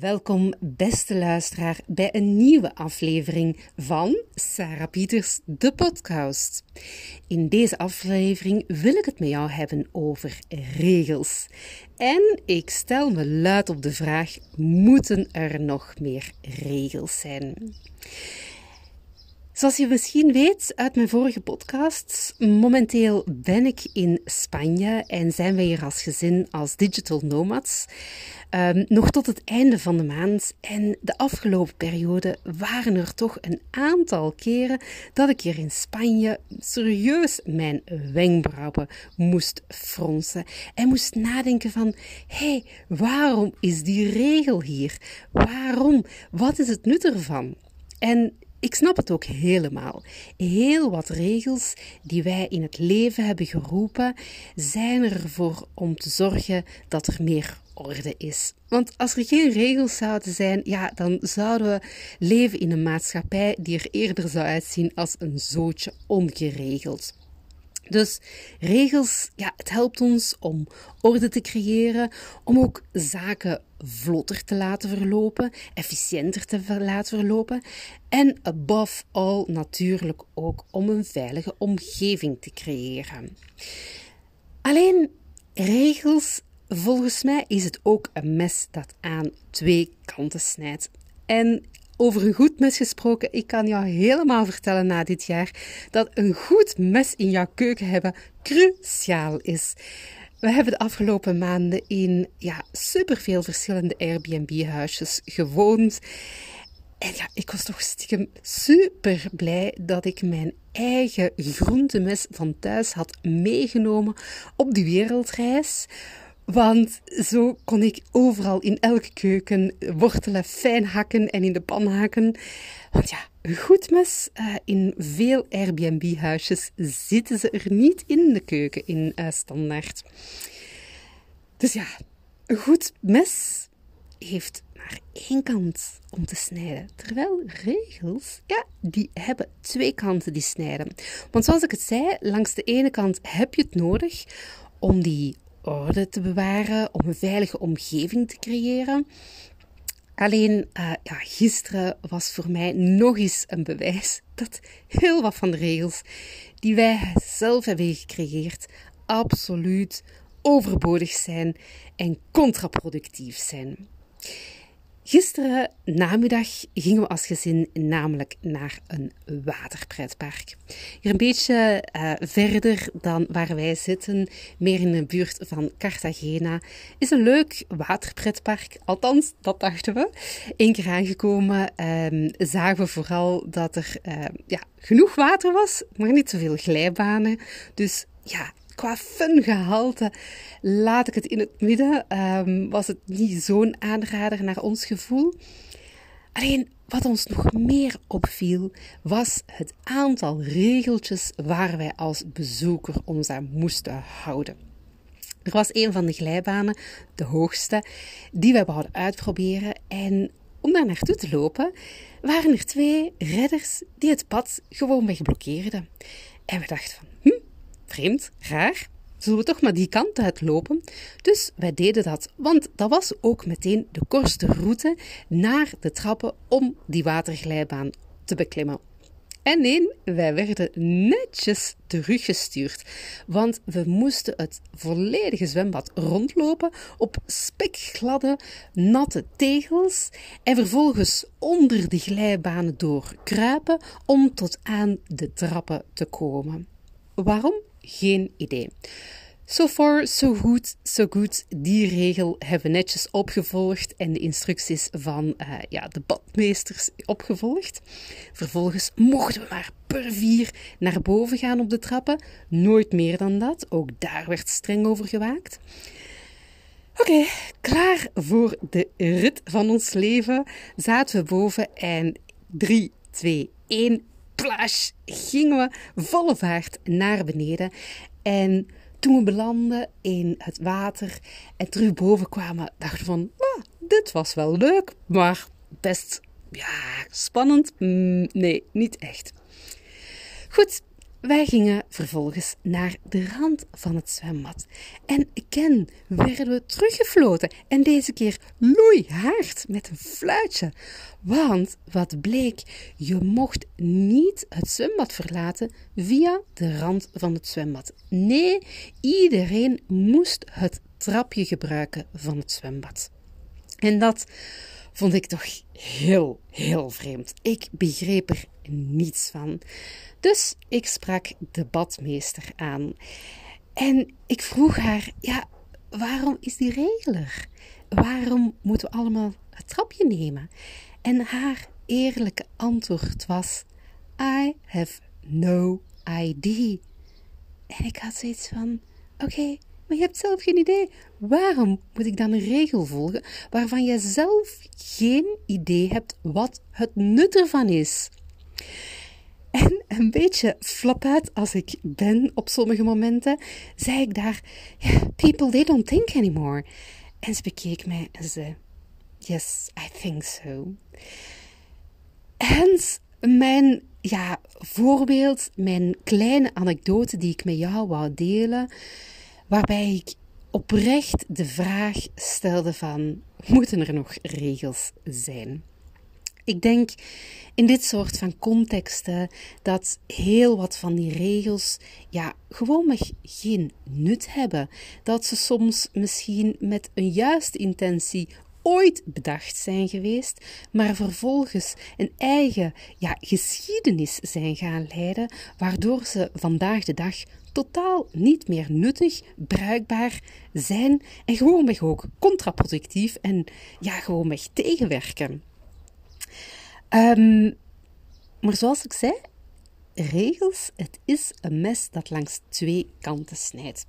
Welkom, beste luisteraar, bij een nieuwe aflevering van Sarah Pieters, de podcast. In deze aflevering wil ik het met jou hebben over regels. En ik stel me luid op de vraag: moeten er nog meer regels zijn? Zoals je misschien weet uit mijn vorige podcasts, momenteel ben ik in Spanje en zijn wij hier als gezin als digital nomads. Um, nog tot het einde van de maand. En de afgelopen periode waren er toch een aantal keren dat ik hier in Spanje serieus mijn wenkbrauwen moest fronsen. En moest nadenken van, hé, hey, waarom is die regel hier? Waarom? Wat is het nut ervan? En ik snap het ook helemaal. Heel wat regels die wij in het leven hebben geroepen, zijn ervoor om te zorgen dat er meer orde is. Want als er geen regels zouden zijn, ja, dan zouden we leven in een maatschappij die er eerder zou uitzien als een zootje ongeregeld. Dus regels, ja, het helpt ons om orde te creëren, om ook zaken vlotter te laten verlopen, efficiënter te laten verlopen en above all natuurlijk ook om een veilige omgeving te creëren. Alleen regels, volgens mij is het ook een mes dat aan twee kanten snijdt. En over een goed mes gesproken, ik kan jou helemaal vertellen na dit jaar dat een goed mes in jouw keuken hebben cruciaal is. We hebben de afgelopen maanden in ja, superveel verschillende Airbnb-huisjes gewoond. En ja, ik was toch super blij dat ik mijn eigen groentemes van thuis had meegenomen op die wereldreis. Want zo kon ik overal in elke keuken wortelen fijn hakken en in de pan hakken. Want ja, een goed mes, uh, in veel Airbnb-huisjes zitten ze er niet in de keuken in uh, standaard. Dus ja, een goed mes heeft maar één kant om te snijden. Terwijl regels, ja, die hebben twee kanten die snijden. Want zoals ik het zei, langs de ene kant heb je het nodig om die orde te bewaren, om een veilige omgeving te creëren. Alleen uh, ja, gisteren was voor mij nog eens een bewijs dat heel wat van de regels die wij zelf hebben gecreëerd absoluut overbodig zijn en contraproductief zijn. Gisteren namiddag gingen we als gezin namelijk naar een waterpretpark. Hier een beetje uh, verder dan waar wij zitten, meer in de buurt van Cartagena, is een leuk waterpretpark. Althans, dat dachten we. Eén keer aangekomen um, zagen we vooral dat er uh, ja, genoeg water was, maar niet zoveel glijbanen. Dus ja, qua fun gehalte laat ik het in het midden. Um, was het niet zo'n aanrader naar ons gevoel. Alleen wat ons nog meer opviel, was het aantal regeltjes waar wij als bezoeker ons aan moesten houden. Er was een van de glijbanen, de hoogste, die wij wouden uitproberen. En om daar naartoe te lopen, waren er twee redders die het pad gewoon blokkeerden. En we dachten van, hm, vreemd, raar. Zullen we toch maar die kant uitlopen? Dus wij deden dat, want dat was ook meteen de kortste route naar de trappen om die waterglijbaan te beklimmen. En nee, wij werden netjes teruggestuurd, want we moesten het volledige zwembad rondlopen op spekgladde, natte tegels en vervolgens onder de glijbanen doorkruipen om tot aan de trappen te komen. Waarom? Geen idee. So far, so good, so good. Die regel hebben we netjes opgevolgd en de instructies van uh, ja, de badmeesters opgevolgd. Vervolgens mochten we maar per vier naar boven gaan op de trappen. Nooit meer dan dat. Ook daar werd streng over gewaakt. Oké, klaar voor de rit van ons leven. Zaten we boven en 3, 2, 1 plash, gingen we volle vaart naar beneden. En toen we belanden in het water en terug boven kwamen, dachten we van, ah, dit was wel leuk, maar best ja, spannend. Mm, nee, niet echt. Goed, wij gingen vervolgens naar de rand van het zwembad. En ken werden we teruggefloten. En deze keer loeihard met een fluitje. Want wat bleek, je mocht niet het zwembad verlaten via de rand van het zwembad. Nee, iedereen moest het trapje gebruiken van het zwembad. En dat vond ik toch heel, heel vreemd. Ik begreep er niets van. Dus ik sprak de badmeester aan. En ik vroeg haar: ja, waarom is die regel er? Waarom moeten we allemaal het trapje nemen? En haar eerlijke antwoord was: I have no idea. En ik had zoiets van: oké, maar je hebt zelf geen idee. Waarom moet ik dan een regel volgen waarvan je zelf geen idee hebt wat het nut ervan is? En een beetje flapuit als ik ben op sommige momenten, zei ik daar: People, they don't think anymore. En ze bekeek mij en zei: Yes, I think so. En mijn ja, voorbeeld, mijn kleine anekdote die ik met jou wou delen, waarbij ik oprecht de vraag stelde van, moeten er nog regels zijn? Ik denk in dit soort van contexten dat heel wat van die regels ja, gewoonweg geen nut hebben. Dat ze soms misschien met een juiste intentie ooit bedacht zijn geweest, maar vervolgens een eigen ja, geschiedenis zijn gaan leiden, waardoor ze vandaag de dag totaal niet meer nuttig, bruikbaar zijn en gewoonweg ook contraproductief en ja, gewoonweg tegenwerken. Um, maar zoals ik zei, regels, het is een mes dat langs twee kanten snijdt.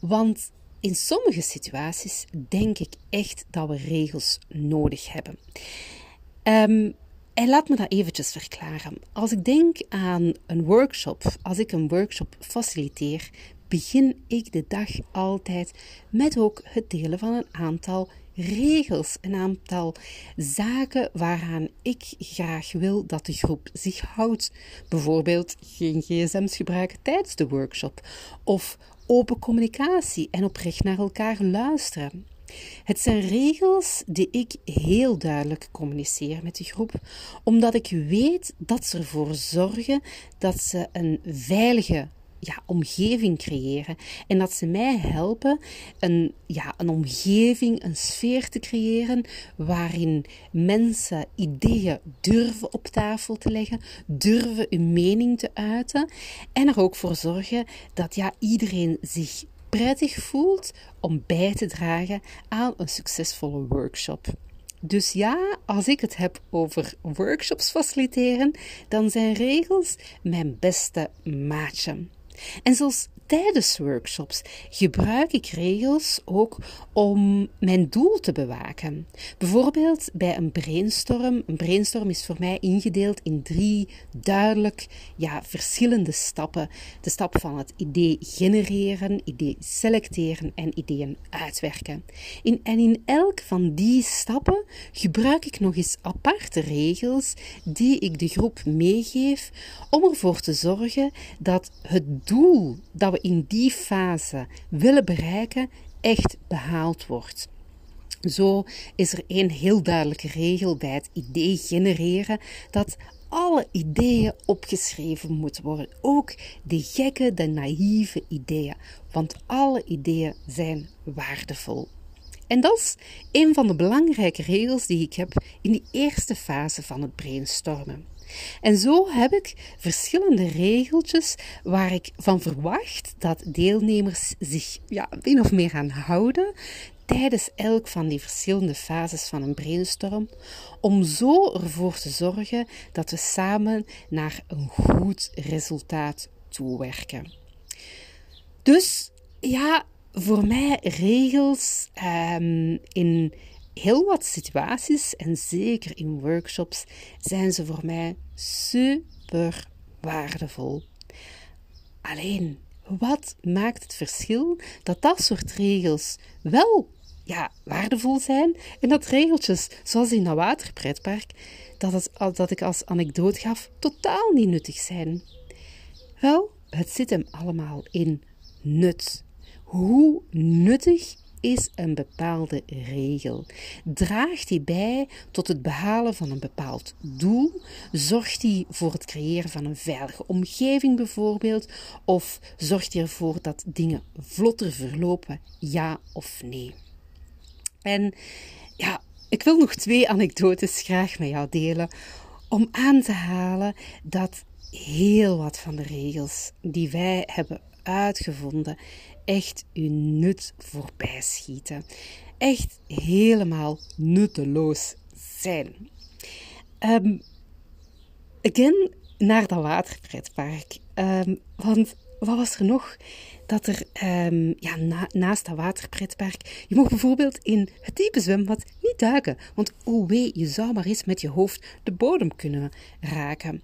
Want in sommige situaties denk ik echt dat we regels nodig hebben. Um, en laat me dat eventjes verklaren. Als ik denk aan een workshop, als ik een workshop faciliteer, begin ik de dag altijd met ook het delen van een aantal regels, een aantal zaken waaraan ik graag wil dat de groep zich houdt. Bijvoorbeeld geen gsm's gebruiken tijdens de workshop of open communicatie en oprecht naar elkaar luisteren. Het zijn regels die ik heel duidelijk communiceer met de groep, omdat ik weet dat ze ervoor zorgen dat ze een veilige ja, omgeving creëren. En dat ze mij helpen een, ja, een omgeving, een sfeer te creëren waarin mensen ideeën durven op tafel te leggen, durven hun mening te uiten en er ook voor zorgen dat ja, iedereen zich prettig voelt om bij te dragen aan een succesvolle workshop. Dus ja, als ik het heb over workshops faciliteren, dan zijn regels mijn beste maatje. En zoals tijdens workshops gebruik ik regels ook om mijn doel te bewaken. Bijvoorbeeld bij een brainstorm. Een brainstorm is voor mij ingedeeld in drie duidelijk ja, verschillende stappen. De stap van het idee genereren, idee selecteren en ideeën uitwerken. In, en in elk van die stappen gebruik ik nog eens aparte regels die ik de groep meegeef om ervoor te zorgen dat het doel dat we in die fase willen bereiken echt behaald wordt. Zo is er één heel duidelijke regel bij het idee genereren dat alle ideeën opgeschreven moeten worden. Ook de gekke, de naïeve ideeën. Want alle ideeën zijn waardevol. En dat is een van de belangrijke regels die ik heb in die eerste fase van het brainstormen. En zo heb ik verschillende regeltjes waar ik van verwacht dat deelnemers zich ja, min of meer gaan houden tijdens elk van die verschillende fases van een brainstorm, om zo ervoor te zorgen dat we samen naar een goed resultaat toewerken. Dus ja, voor mij regels um, in heel wat situaties, en zeker in workshops, zijn ze voor mij super waardevol. Alleen, wat maakt het verschil dat dat soort regels wel ja, waardevol zijn en dat regeltjes, zoals in dat waterpretpark, dat, het, dat ik als anekdote gaf, totaal niet nuttig zijn? Wel, het zit hem allemaal in nut. Hoe nuttig is een bepaalde regel. Draagt die bij tot het behalen van een bepaald doel? Zorgt die voor het creëren van een veilige omgeving bijvoorbeeld? Of zorgt die ervoor dat dingen vlotter verlopen? Ja of nee? En ja, ik wil nog twee anekdotes graag met jou delen om aan te halen dat heel wat van de regels die wij hebben uitgevonden echt uw nut voorbij schieten. Echt helemaal nutteloos zijn. Um, again, naar dat waterpretpark. Um, want wat was er nog? Dat er um, ja, naast dat waterpretpark, je mag bijvoorbeeld in het diepe zwembad niet duiken. Want oh wee, je zou maar eens met je hoofd de bodem kunnen raken.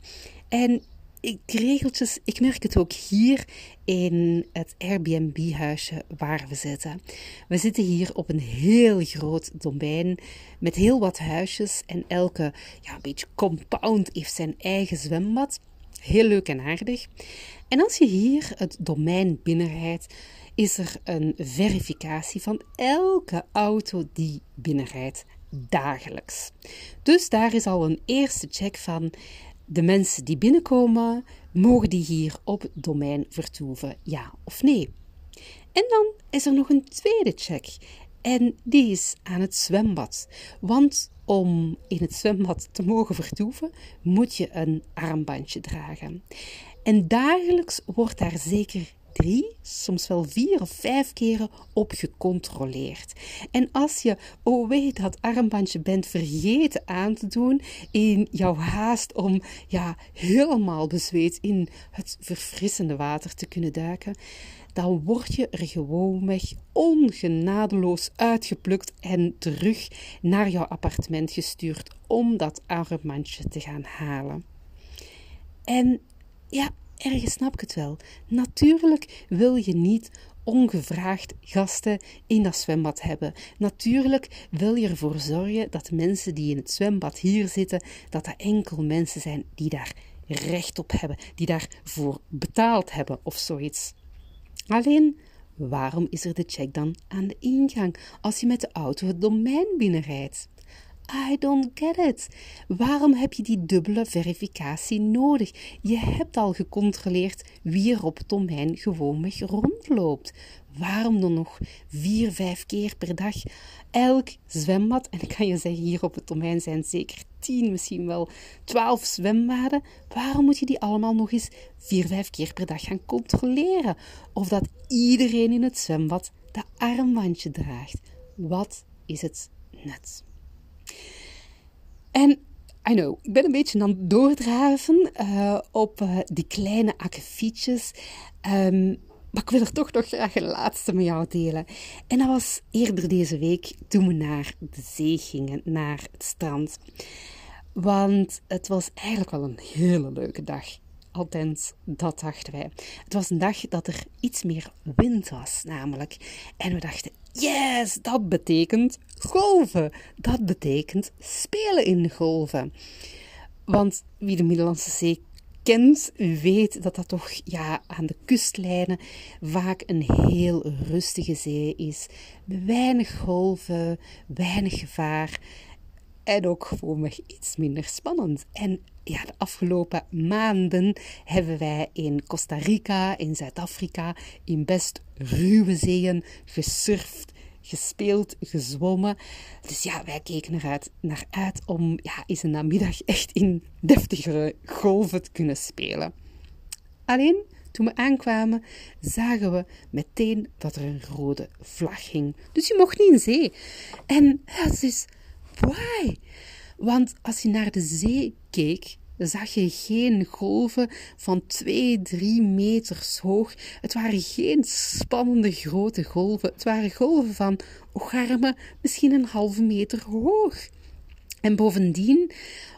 En ik, regeltjes, ik merk het ook hier in het Airbnb-huisje waar we zitten. We zitten hier op een heel groot domein met heel wat huisjes en elke ja, een beetje compound heeft zijn eigen zwembad. Heel leuk en aardig. En als je hier het domein binnenrijdt, is er een verificatie van elke auto die binnenrijdt dagelijks. Dus daar is al een eerste check van de mensen die binnenkomen, mogen die hier op het domein vertoeven, ja of nee? En dan is er nog een tweede check. En die is aan het zwembad. Want om in het zwembad te mogen vertoeven, moet je een armbandje dragen. En dagelijks wordt daar zeker drie, soms wel vier of vijf keren op gecontroleerd. En als je, oh weet, dat armbandje bent vergeten aan te doen in jouw haast om ja, helemaal bezweet in het verfrissende water te kunnen duiken, dan word je er gewoonweg ongenadeloos uitgeplukt en terug naar jouw appartement gestuurd om dat armbandje te gaan halen. En ja, ergens snap ik het wel. Natuurlijk wil je niet ongevraagd gasten in dat zwembad hebben. Natuurlijk wil je ervoor zorgen dat de mensen die in het zwembad hier zitten, dat dat enkel mensen zijn die daar recht op hebben, die daarvoor betaald hebben of zoiets. Alleen, waarom is er de check dan aan de ingang als je met de auto het domein binnenrijdt? I don't get it. Waarom heb je die dubbele verificatie nodig? Je hebt al gecontroleerd wie er op het domein gewoonweg rondloopt. Waarom dan nog vier, vijf keer per dag elk zwembad? En ik kan je zeggen, hier op het domein zijn zeker tien, misschien wel twaalf zwembaden. Waarom moet je die allemaal nog eens vier, vijf keer per dag gaan controleren? Of dat iedereen in het zwembad dat armbandje draagt? Wat is het net? En I know, ik ben een beetje aan het doordraven uh, op uh, die kleine akkefietjes. Um, maar ik wil er toch nog graag een laatste met jou delen. En dat was eerder deze week toen we naar de zee gingen, naar het strand. Want het was eigenlijk wel een hele leuke dag. Althans, dat dachten wij. Het was een dag dat er iets meer wind was, namelijk. En we dachten, yes, dat betekent golven. Dat betekent spelen in golven. Want wie de Middellandse Zee kent, weet dat dat toch ja, aan de kustlijnen vaak een heel rustige zee is. Weinig golven, weinig gevaar en ook gewoon iets minder spannend. En ja, de afgelopen maanden hebben wij in Costa Rica, in Zuid-Afrika, in best ruwe zeeën gesurfd, gespeeld, gezwommen. Dus ja, wij keken eruit naar uit om ja, eens een namiddag echt in deftigere golven te kunnen spelen. Alleen toen we aankwamen, zagen we meteen dat er een rode vlag hing. Dus je mocht niet in zee. En het is why? Want als je naar de zee keek, zag je geen golven van 2, 3 meters hoog. Het waren geen spannende grote golven. Het waren golven van ogarmen, misschien een halve meter hoog. En bovendien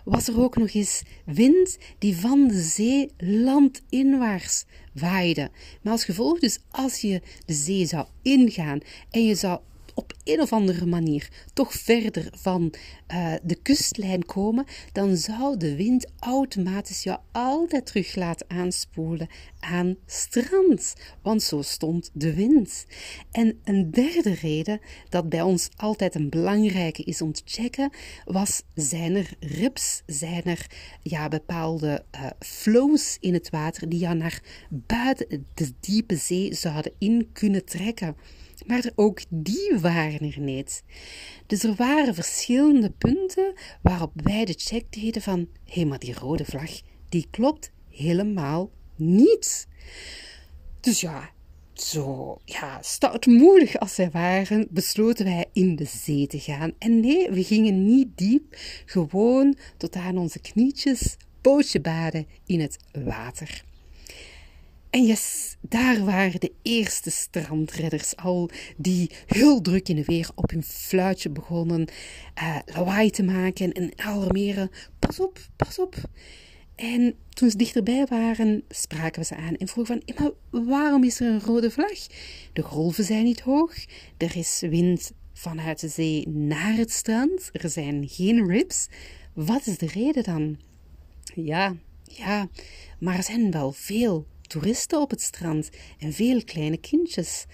was er ook nog eens wind die van de zee landinwaarts waaide. Maar als gevolg dus, als je de zee zou ingaan en je zou op een of andere manier toch verder van uh, de kustlijn komen, dan zou de wind automatisch jou altijd terug laten aanspoelen aan strand. Want zo stond de wind. En een derde reden dat bij ons altijd een belangrijke is om te checken, was zijn er rips, zijn er ja, bepaalde uh, flows in het water die jou naar buiten de diepe zee zouden in kunnen trekken. Maar ook die waren er niet. Dus er waren verschillende punten waarop wij de check deden van hé, maar die rode vlag, die klopt helemaal niet. Dus ja, zo ja, stoutmoedig als wij waren, besloten wij in de zee te gaan. En nee, we gingen niet diep, gewoon tot aan onze knietjes, pootje baden in het water. En yes, daar waren de eerste strandredders al, die heel druk in de weer op hun fluitje begonnen uh, lawaai te maken en alarmeren. Pas op, pas op. En toen ze dichterbij waren, spraken we ze aan en vroegen van, maar waarom is er een rode vlag? De golven zijn niet hoog, er is wind vanuit de zee naar het strand, er zijn geen rips. Wat is de reden dan? Ja, ja, maar er zijn wel veel toeristen op het strand en veel kleine kindjes.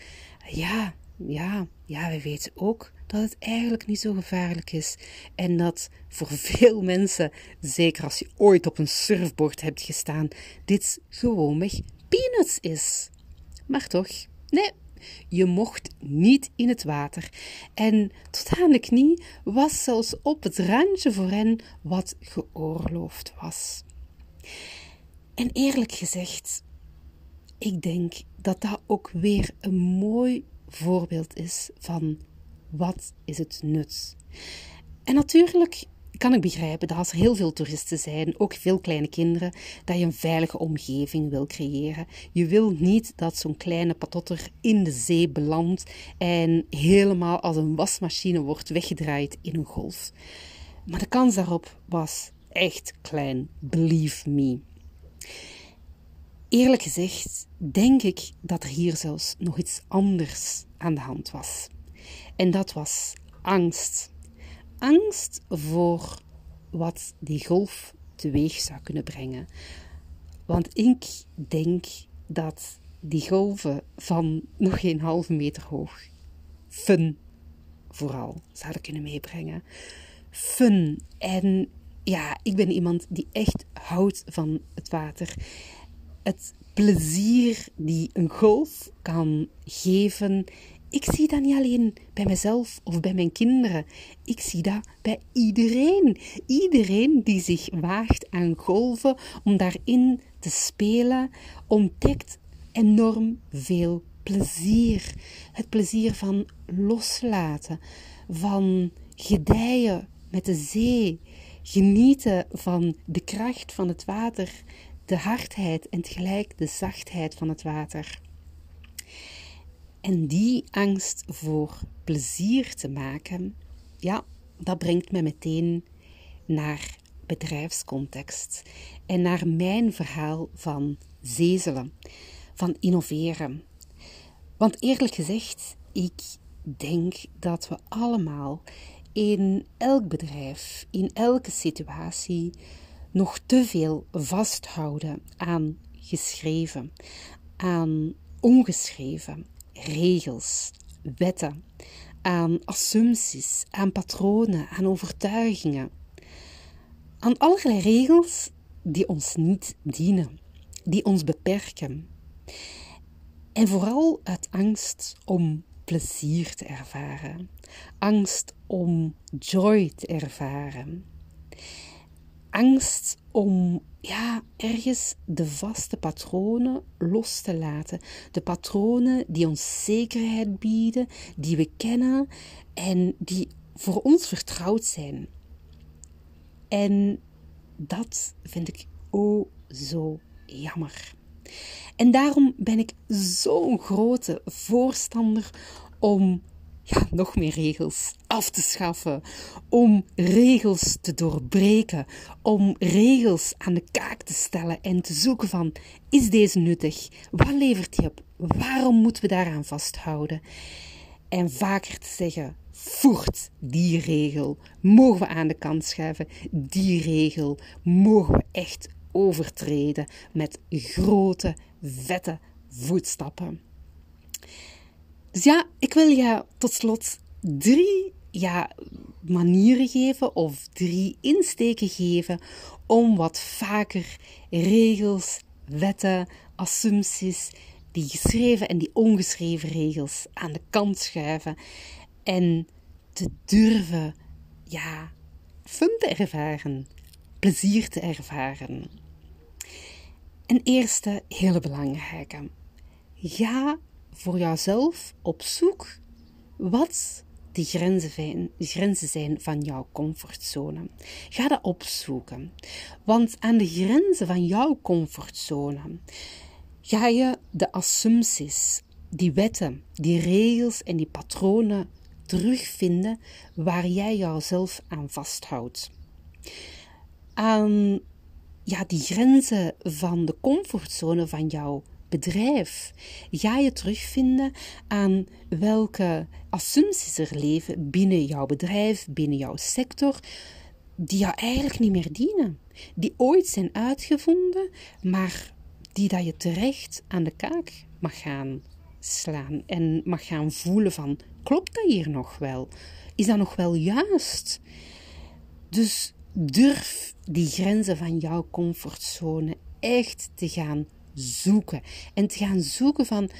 Ja, ja, ja, we weten ook dat het eigenlijk niet zo gevaarlijk is. En dat voor veel mensen, zeker als je ooit op een surfboard hebt gestaan, dit gewoonweg peanuts is. Maar toch, nee, je mocht niet in het water. En tot aan de knie was zelfs op het randje voor hen wat geoorloofd was. En eerlijk gezegd, ik denk dat dat ook weer een mooi voorbeeld is van wat is het nut. En natuurlijk kan ik begrijpen dat als er heel veel toeristen zijn, ook veel kleine kinderen, dat je een veilige omgeving wil creëren. Je wil niet dat zo'n kleine patotter in de zee belandt en helemaal als een wasmachine wordt weggedraaid in een golf. Maar de kans daarop was echt klein, believe me. Eerlijk gezegd denk ik dat er hier zelfs nog iets anders aan de hand was. En dat was angst. Angst voor wat die golf teweeg zou kunnen brengen. Want ik denk dat die golven van nog geen halve meter hoog fun vooral zouden kunnen meebrengen. Fun. En ja, ik ben iemand die echt houdt van het water het plezier die een golf kan geven. Ik zie dat niet alleen bij mezelf of bij mijn kinderen. Ik zie dat bij iedereen. Iedereen die zich waagt aan golven om daarin te spelen, ontdekt enorm veel plezier. Het plezier van loslaten, van gedijen met de zee, genieten van de kracht van het water de hardheid en tegelijk de zachtheid van het water. En die angst voor plezier te maken, ja, dat brengt me meteen naar bedrijfscontext en naar mijn verhaal van zezelen, van innoveren. Want eerlijk gezegd, ik denk dat we allemaal in elk bedrijf, in elke situatie, nog te veel vasthouden aan geschreven, aan ongeschreven regels, wetten, aan assumpties, aan patronen, aan overtuigingen, aan allerlei regels die ons niet dienen, die ons beperken. En vooral uit angst om plezier te ervaren, angst om joy te ervaren angst om ja, ergens de vaste patronen los te laten. De patronen die ons zekerheid bieden, die we kennen en die voor ons vertrouwd zijn. En dat vind ik oh zo jammer. En daarom ben ik zo'n grote voorstander om ja, nog meer regels af te schaffen, om regels te doorbreken, om regels aan de kaak te stellen en te zoeken van, is deze nuttig? Wat levert die op? Waarom moeten we daaraan vasthouden? en vaker te zeggen: voert die regel. Mogen we aan de kant schuiven? Die regel mogen we echt overtreden met grote, vette voetstappen. Dus ja, ik wil je tot slot drie ja, manieren geven of drie insteken geven om wat vaker regels, wetten, assumpties, die geschreven en die ongeschreven regels aan de kant schuiven en te durven, ja, fun te ervaren, plezier te ervaren. Een eerste hele belangrijke. Ga voor jouzelf op zoek wat de grenzen, grenzen zijn van jouw comfortzone. Ga dat opzoeken. Want aan de grenzen van jouw comfortzone ga je de assumpties, die wetten, die regels en die patronen terugvinden waar jij jouzelf aan vasthoudt. Aan ja, die grenzen van de comfortzone van jouw bedrijf ga je terugvinden aan welke assumpties er leven binnen jouw bedrijf, binnen jouw sector, die jou eigenlijk niet meer dienen. Die ooit zijn uitgevonden, maar die dat je terecht aan de kaak mag gaan slaan en mag gaan voelen van, klopt dat hier nog wel? Is dat nog wel juist? Dus durf die grenzen van jouw comfortzone echt te gaan zoeken. En te gaan zoeken van,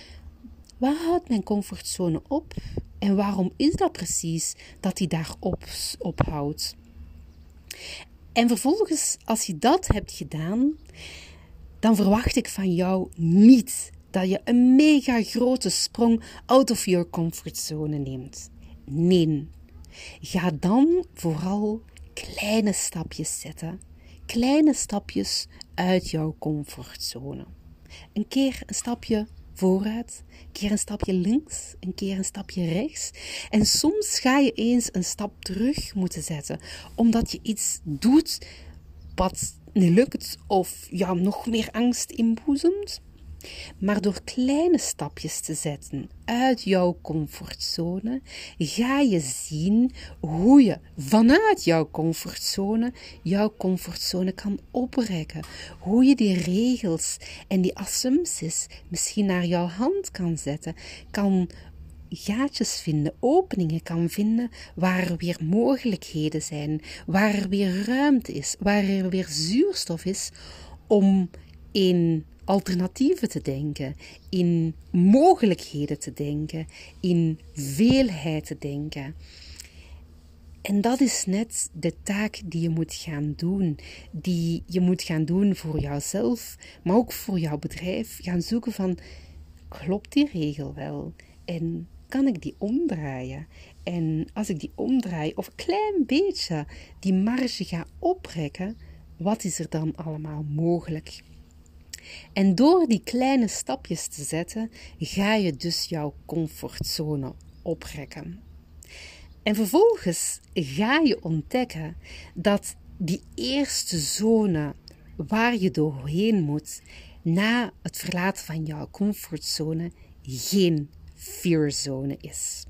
waar houdt mijn comfortzone op? En waarom is dat precies dat die daar op, ophoudt? En vervolgens, als je dat hebt gedaan, dan verwacht ik van jou niet dat je een mega grote sprong out of your comfortzone neemt. Nee, ga dan vooral kleine stapjes zetten. Kleine stapjes uit jouw comfortzone. Een keer een stapje vooruit, een keer een stapje links, een keer een stapje rechts. En soms ga je eens een stap terug moeten zetten, omdat je iets doet wat niet lukt of jou nog meer angst inboezemt. Maar door kleine stapjes te zetten uit jouw comfortzone, ga je zien hoe je vanuit jouw comfortzone jouw comfortzone kan oprekken. Hoe je die regels en die assumpties misschien naar jouw hand kan zetten, kan gaatjes vinden, openingen kan vinden waar er weer mogelijkheden zijn, waar er weer ruimte is, waar er weer zuurstof is om in alternatieven te denken, in mogelijkheden te denken, in veelheid te denken. En dat is net de taak die je moet gaan doen, die je moet gaan doen voor jouzelf, maar ook voor jouw bedrijf. Gaan zoeken van, klopt die regel wel? En kan ik die omdraaien? En als ik die omdraai, of een klein beetje die marge ga oprekken, wat is er dan allemaal mogelijk? En door die kleine stapjes te zetten, ga je dus jouw comfortzone oprekken. En vervolgens ga je ontdekken dat die eerste zone waar je doorheen moet na het verlaten van jouw comfortzone geen fearzone is.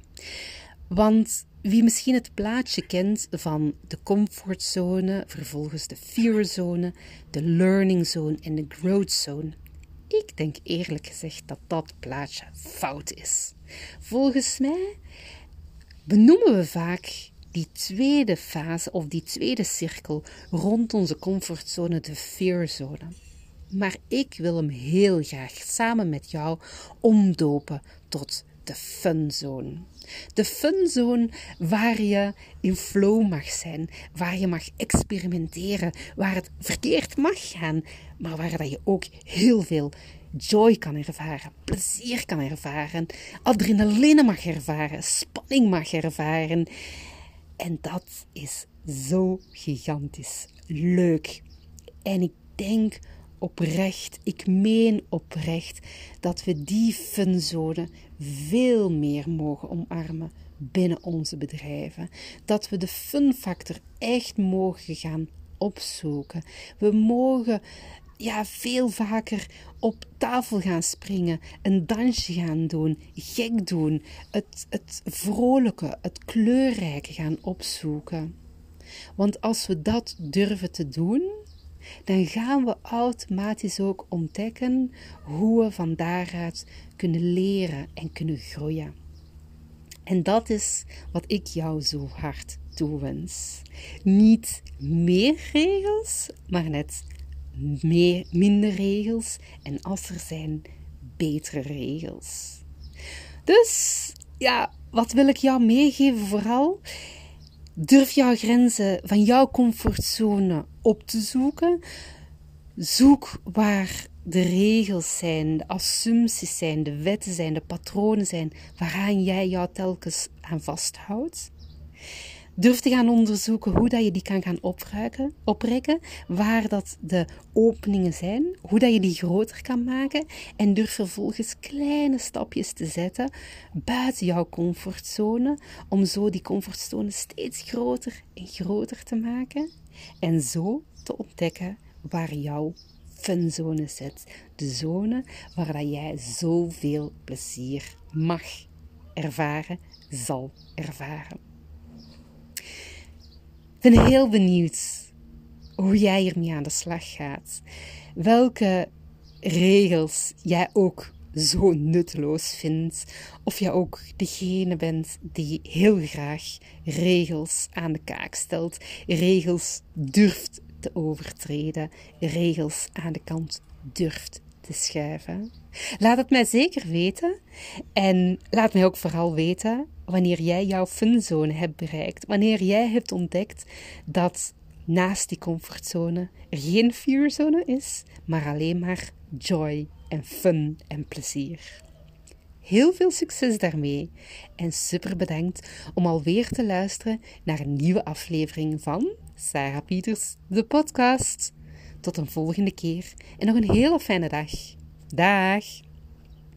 Want wie misschien het plaatje kent van de comfortzone, vervolgens de fearzone, de learning zone en de growth zone, ik denk eerlijk gezegd dat dat plaatje fout is. Volgens mij benoemen we vaak die tweede fase of die tweede cirkel rond onze comfortzone de fearzone. Maar ik wil hem heel graag samen met jou omdopen tot de funzone. De funzone waar je in flow mag zijn, waar je mag experimenteren, waar het verkeerd mag gaan, maar waar dat je ook heel veel joy kan ervaren, plezier kan ervaren, adrenaline mag ervaren, spanning mag ervaren. En dat is zo gigantisch leuk. En ik denk oprecht, ik meen oprecht, dat we die funzone veel meer mogen omarmen binnen onze bedrijven. Dat we de fun factor echt mogen gaan opzoeken. We mogen ja, veel vaker op tafel gaan springen, een dansje gaan doen, gek doen, het, het vrolijke, het kleurrijke gaan opzoeken. Want als we dat durven te doen, dan gaan we automatisch ook ontdekken hoe we van daaruit kunnen leren en kunnen groeien. En dat is wat ik jou zo hard toewens. Niet meer regels, maar net meer, minder regels. En als er zijn, betere regels. Dus ja, wat wil ik jou meegeven vooral? Durf jouw grenzen van jouw comfortzone op te zoeken. Zoek waar de regels zijn, de assumpties zijn, de wetten zijn, de patronen zijn, waaraan jij jou telkens aan vasthoudt. Durf te gaan onderzoeken hoe dat je die kan gaan opruiken, oprekken, waar dat de openingen zijn, hoe dat je die groter kan maken en durf vervolgens kleine stapjes te zetten buiten jouw comfortzone, om zo die comfortzone steeds groter en groter te maken en zo te ontdekken waar jouw funzone zit. De zone waar dat jij zoveel plezier mag ervaren, zal ervaren ben heel benieuwd hoe jij hiermee aan de slag gaat. Welke regels jij ook zo nutteloos vindt. Of jij ook degene bent die heel graag regels aan de kaak stelt. Regels durft te overtreden. Regels aan de kant durft te schuiven. Laat het mij zeker weten. En laat mij ook vooral weten wanneer jij jouw funzone hebt bereikt. Wanneer jij hebt ontdekt dat naast die comfortzone er geen fearzone is, maar alleen maar joy en fun en plezier. Heel veel succes daarmee en super bedankt om alweer te luisteren naar een nieuwe aflevering van Sarah Pieters, de podcast. Tot een volgende keer en nog een hele fijne dag. Dag!